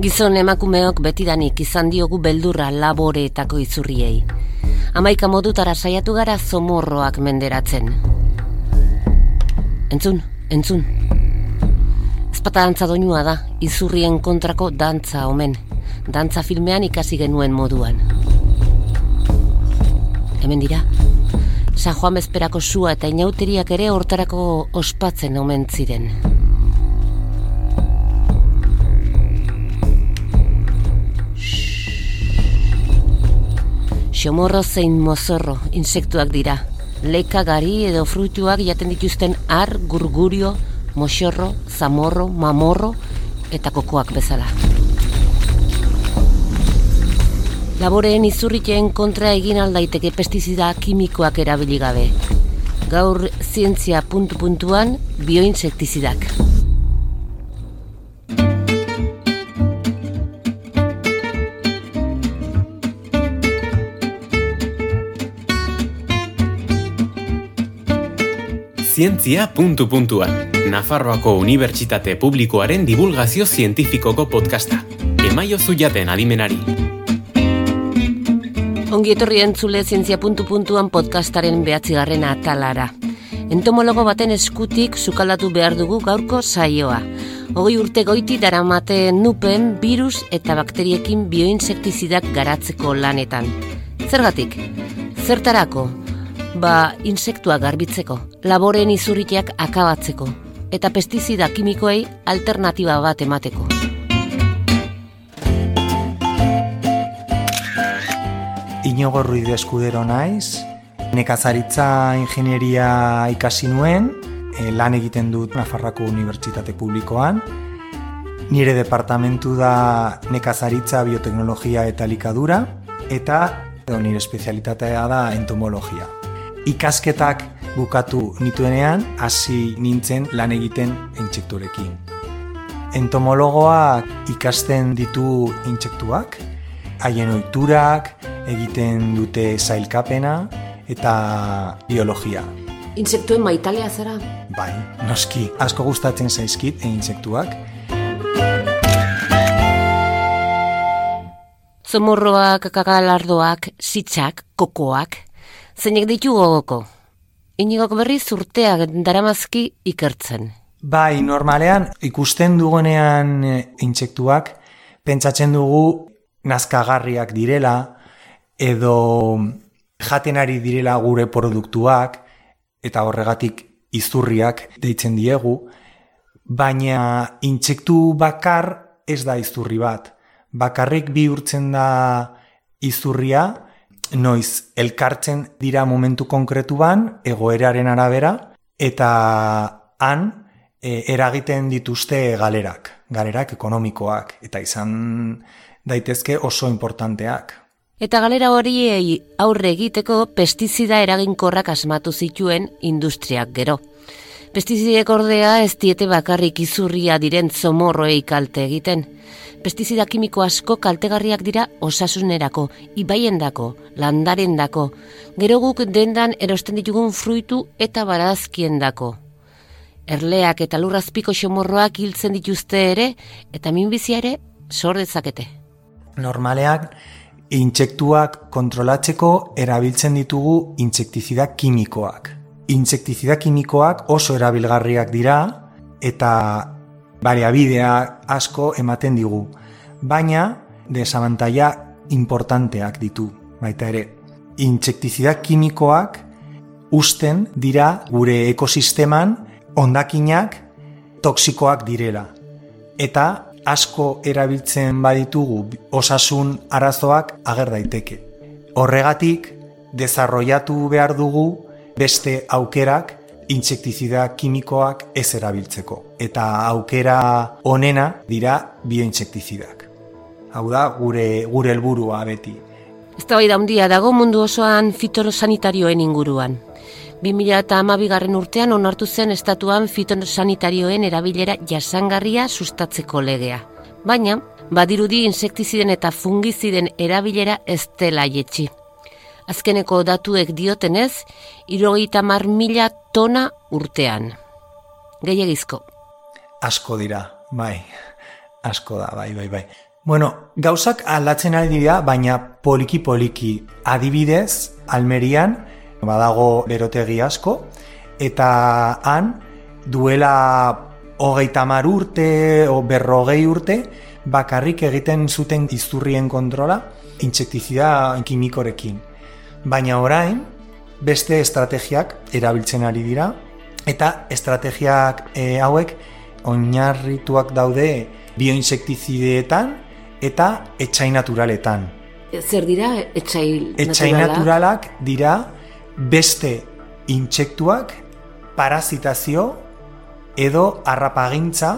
Gizon emakumeok betidanik izan diogu beldurra laboreetako izurriei. Amaika modutara saiatu gara zomorroak menderatzen. Entzun, entzun. Ezpata dantza doinua da, izurrien kontrako dantza omen. Dantza filmean ikasi genuen moduan. Hemen dira, San Juan bezperako sua eta inauteriak ere hortarako ospatzen omen ziren. Xomorro zein mozorro insektuak dira. Leka gari edo fruituak jaten dituzten ar, gurgurio, moxorro, zamorro, mamorro eta kokoak bezala. Laboreen izurriteen kontra egin aldaiteke pestizida kimikoak erabili gabe. Gaur zientzia puntu puntuan bioinsektizidak. Zientzia puntu puntuan. Nafarroako Unibertsitate Publikoaren divulgazio zientifikoko podcasta. Emaio zuiaten adimenari. Ongi etorri entzule zientzia puntu puntuan podcastaren behatzigarren atalara. Entomologo baten eskutik sukaldatu behar dugu gaurko saioa. Hogei urte goiti daramate nupen virus eta bakteriekin bioinsektizidak garatzeko lanetan. Zergatik? Zertarako? Ba, insektua garbitzeko, laboren izurriteak akabatzeko, eta pestizida kimikoei alternatiba bat emateko. Inigo Ruiz Eskudero naiz, nekazaritza ingenieria ikasi nuen, e, lan egiten dut Nafarrako Unibertsitate Publikoan. Nire departamentu da nekazaritza, bioteknologia eta likadura, eta nire espezialitatea da entomologia. Ikasketak bukatu nituenean, hasi nintzen lan egiten intsekturekin. Entomologoak ikasten ditu intsektuak, haien ohiturak, egiten dute zailkapena eta biologia. Insektuen maitalea zara? Bai, noski, asko gustatzen zaizkit e intsektuak. Zomorroak, kakalardoak, sitzak, kokoak, zeinek ditu gogoko. Inigok berriz urteak daramazki ikertzen. Bai, normalean ikusten dugunean e, intsektuak pentsatzen dugu nazkagarriak direla edo jaten ari direla gure produktuak eta horregatik izurriak deitzen diegu, baina intsektu bakar ez da izurri bat. Bakarrik bihurtzen da izurria, noiz elkartzen dira momentu konkretuan egoeraren arabera eta han e, eragiten dituzte galerak, galerak ekonomikoak eta izan daitezke oso importanteak. Eta galera horiei aurre egiteko pestizida eraginkorrak asmatu zituen industriak gero. Pestizidek ordea ez diete bakarrik izurria diren zomorroei kalte egiten. Pestizida kimiko asko kaltegarriak dira osasunerako, ibaiendako, landarendako, gero guk dendan erosten ditugun fruitu eta barazkiendako. Erleak eta lurrazpiko xomorroak hiltzen dituzte ere, eta minbizia ere sor dezakete. Normaleak, intsektuak kontrolatzeko erabiltzen ditugu intsektizida kimikoak. Intsektizida kimikoak oso erabilgarriak dira eta bariabidea asko ematen digu. Baina, desabantaia importanteak ditu, baita ere. Intsektizida kimikoak usten dira gure ekosisteman ondakinak toksikoak direla. Eta asko erabiltzen baditugu osasun arazoak ager daiteke. Horregatik, desarrollatu behar dugu beste aukerak intsektizida kimikoak ez erabiltzeko. Eta aukera onena dira biointsektizidak. Hau da, gure, gure helburua beti. Ez da handia dago mundu osoan fitosanitarioen inguruan. 2000 eta amabigarren urtean onartu zen estatuan fitosanitarioen erabilera jasangarria sustatzeko legea. Baina, badirudi insektiziden eta fungiziden erabilera ez dela jetxi. Azkeneko datuek diotenez, irogeita mar mila tona urtean. Gehiagizko. Asko dira, bai. Asko da, bai, bai, bai. Bueno, gauzak aldatzen ari dira, baina poliki-poliki adibidez, Almerian, badago berotegi asko, eta han, duela hogeita mar urte, o berrogei urte, bakarrik egiten zuten izurrien kontrola, intsektizida kimikorekin. Baina orain, beste estrategiak erabiltzen ari dira, eta estrategiak e, hauek oinarrituak daude bioinsektizideetan eta etxai naturaletan. Zer dira etxai naturalak? Etxai naturalak dira beste intsektuak parazitazio edo harrapagintza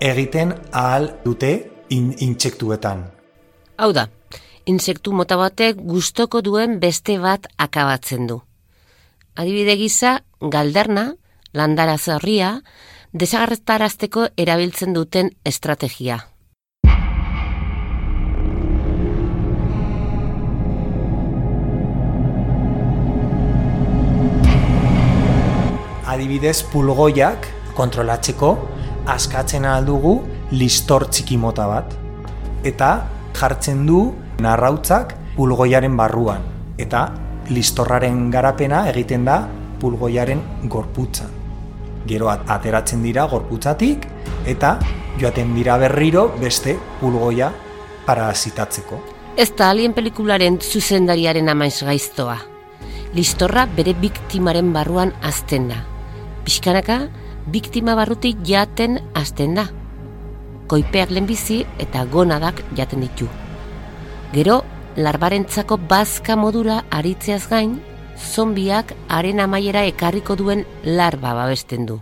egiten ahal dute in intsektuetan. Hau da, insektu mota batek gustoko duen beste bat akabatzen du. Adibide gisa, galderna, landara zorria, desagarretarazteko erabiltzen duten estrategia. Adibidez, pulgoiak kontrolatzeko askatzen aldugu listor txiki mota bat. Eta jartzen du narrautzak pulgoiaren barruan. Eta listorraren garapena egiten da pulgoiaren gorputzan. Gero ateratzen dira gorputzatik eta joaten dira berriro beste pulgoia parazitatzeko. Ez da alien pelikularen zuzendariaren amaiz gaiztoa. Listorra bere biktimaren barruan azten da. Piskanaka, biktima barrutik jaten azten da. Koipeak lehenbizi eta gonadak jaten ditu. Gero, larbarentzako bazka modura aritzeaz gain, zombiak haren amaiera ekarriko duen larba babesten du.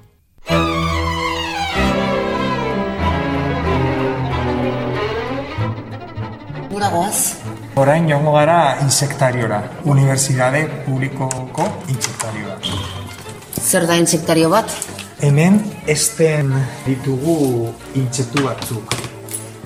Gura goaz? Orain jongo gara insektariora, Unibertsitate Publikoko insektarioa. Zer da insektario bat? Hemen esten ditugu intsektu batzuk.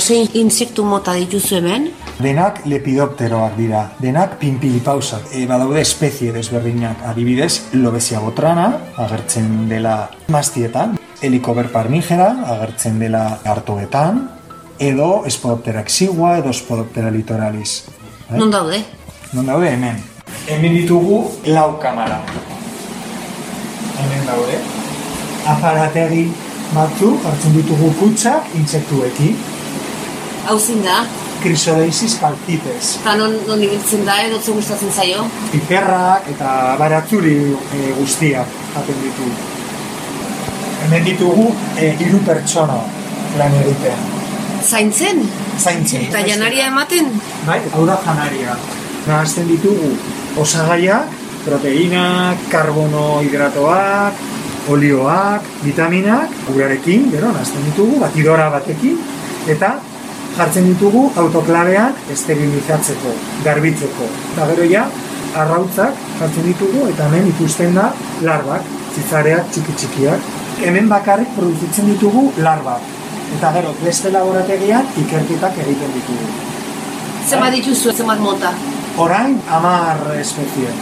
Zein insektu mota dituzu hemen? Denak lepidopteroak dira, denak pinpilipausak. E, badaude espezie desberdinak adibidez, lobezia botrana, agertzen dela mastietan, helikober parmigera, agertzen dela hartoetan, edo espodoptera exigua, edo espodoptera litoralis. Eh? Non daude? Non daude hemen. Hemen ditugu lau kamara. Hemen daude. Aparategi batzu, hartzen ditugu kutsak, intsektuekin. Hau da? Crisoleisis calcites. Eta non, non ibiltzen da, edo zer gustatzen zaio? Piperrak eta baratzuri e, guztiak jaten ditu. Hemen ditugu e, hiru pertsona lan egitean. Zaintzen? Zaintzen. Eta janaria ematen? Bai, hau da janaria. Nahazten ditugu osagaiak, proteinak, karbono hidratoak, olioak, vitaminak, urarekin, gero, nahazten ditugu, batidora batekin, eta jartzen ditugu autoklabeak esterilizatzeko, garbitzeko. Eta gero ja, arrautzak jartzen ditugu eta hemen ikusten da larbak, zitzareak txiki txikiak. Hemen bakarrik produzitzen ditugu larbak. Eta gero, beste laborategian ikerketak egiten ditugu. Zema dituzu, zema mota? Orain, amar espezie.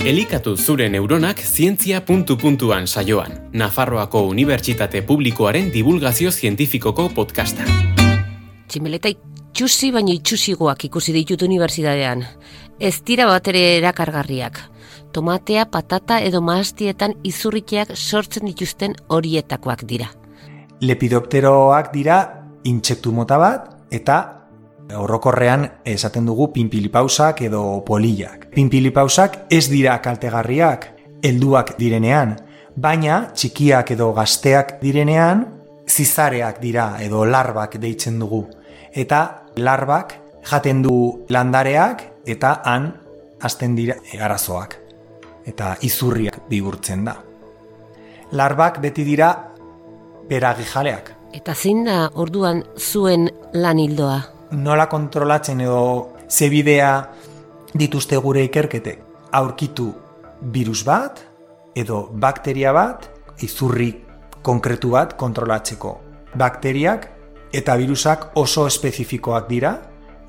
Elikatu zure neuronak zientzia puntu puntuan saioan, Nafarroako Unibertsitate Publikoaren divulgazio zientifikoko podcasta. Tximeleta itxusi baina itxusigoak ikusi ditut unibertsitatean. Ez dira bat ere erakargarriak. Tomatea, patata edo maastietan izurriteak sortzen dituzten horietakoak dira. Lepidopteroak dira intsektu mota bat eta Horrokorrean esaten dugu pinpilipausak edo polillak. Pinpilipausak ez dira kaltegarriak, helduak direnean, baina txikiak edo gazteak direnean, zizareak dira edo larbak deitzen dugu. Eta larbak jaten du landareak eta han hasten dira arazoak. Eta izurriak bihurtzen da. Larbak beti dira beragijaleak. Eta zein da orduan zuen lan hildoa? Nola kontrolatzen edo zebidea dituzte gure ikerkete. Aurkitu virus bat edo bakteria bat, izurri konkretu bat kontrolatzeko. Bakteriak eta virusak oso espezifikoak dira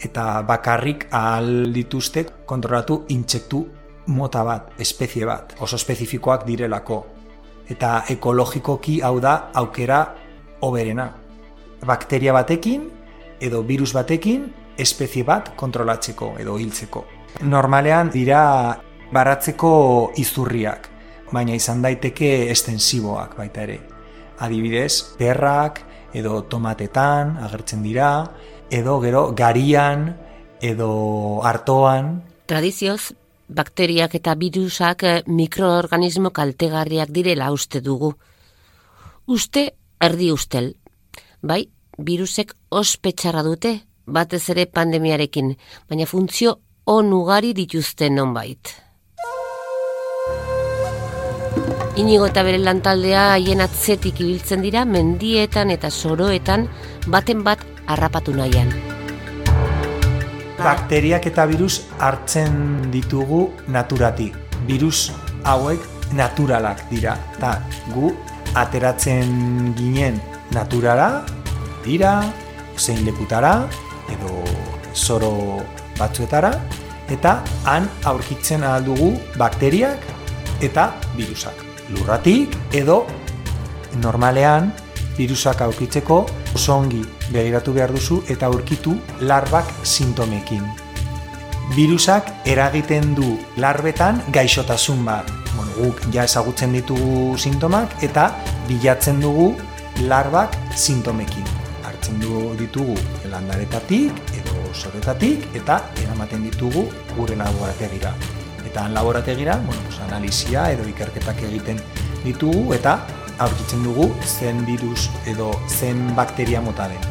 eta bakarrik ahal dituzte kontrolatu intsektu mota bat, espezie bat, oso espezifikoak direlako. Eta ekologikoki hau da aukera oberena. bakteria batekin edo virus batekin espezie bat kontrolatzeko edo hiltzeko. Normalean dira baratzeko izurriak, baina izan daiteke estensiboak baita ere. Adibidez, perrak edo tomatetan agertzen dira, edo gero garian edo hartoan. Tradizioz, bakteriak eta virusak eh, mikroorganismo kaltegarriak direla uste dugu. Uste erdi ustel. Bai, virusek ospetsarra dute, batez ere pandemiarekin, baina funtzio on ugari dituzte nonbait. Inigo eta bere lantaldea haien atzetik ibiltzen dira mendietan eta soroetan baten bat harrapatu nahian. Bakteriak eta virus hartzen ditugu naturatik. Virus hauek naturalak dira. Ta gu ateratzen ginen naturara, dira, zein lekutara, edo soro batzuetara, eta han aurkitzen ahal dugu bakteriak eta virusak. Lurratik edo normalean virusak aurkitzeko osongi begiratu behar duzu eta aurkitu larbak sintomekin. Virusak eragiten du larbetan gaixotasun bat. Bueno, guk ja ezagutzen ditugu sintomak eta bilatzen dugu larbak sintomekin. Hartzen du ditugu landaretatik edo soretatik eta eramaten ditugu gure laborategira. Eta han laborategira, bueno, pues, analizia edo ikerketak egiten ditugu eta aurkitzen dugu zen virus edo zen bakteria mota den.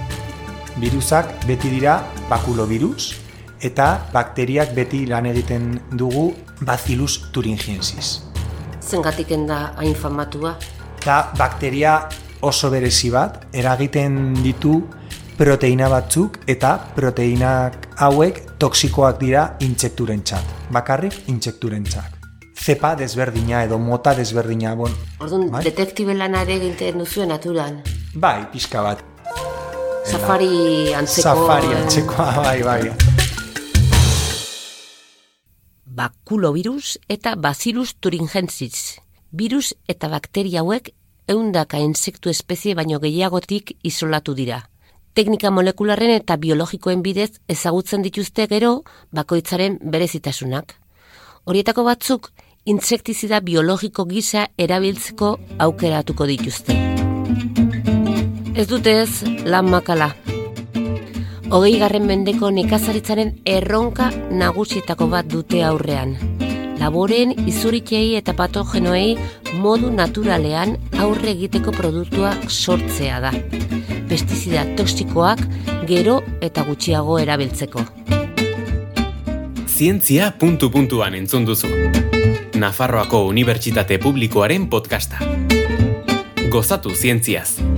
Virusak beti dira bakulovirus eta bakteriak beti lan egiten dugu Bacillus thuringiensis. Zengatik da hain famatua? Da bakteria oso berezi bat, eragiten ditu proteina batzuk eta proteinak hauek toksikoak dira intsekturen txat. Bakarrik intsekturen txat. Zepa desberdina edo mota desberdina. Bon, Orduan, bai? detektibe lanare egiten duzu naturan. Bai, pixka bat. Safari antzeko... Safari antzekoa, bai, bai. Bakulovirus eta Bacillus thuringiensis. Virus eta bakteria hauek eundaka insektu espezie baino gehiagotik isolatu dira. Teknika molekularren eta biologikoen bidez ezagutzen dituzte gero bakoitzaren berezitasunak. Horietako batzuk insektizida biologiko gisa erabiltzeko aukeratuko dituzte. Ez dute ez lan makala. Hogei garren mendeko nekazaritzaren erronka nagusietako bat dute aurrean laboren izuritei eta patogenoei modu naturalean aurre egiteko produktua sortzea da. Pestizida toksikoak gero eta gutxiago erabiltzeko. Zientzia puntu puntuan entzun duzu. Nafarroako Unibertsitate Publikoaren podcasta. Gozatu zientziaz.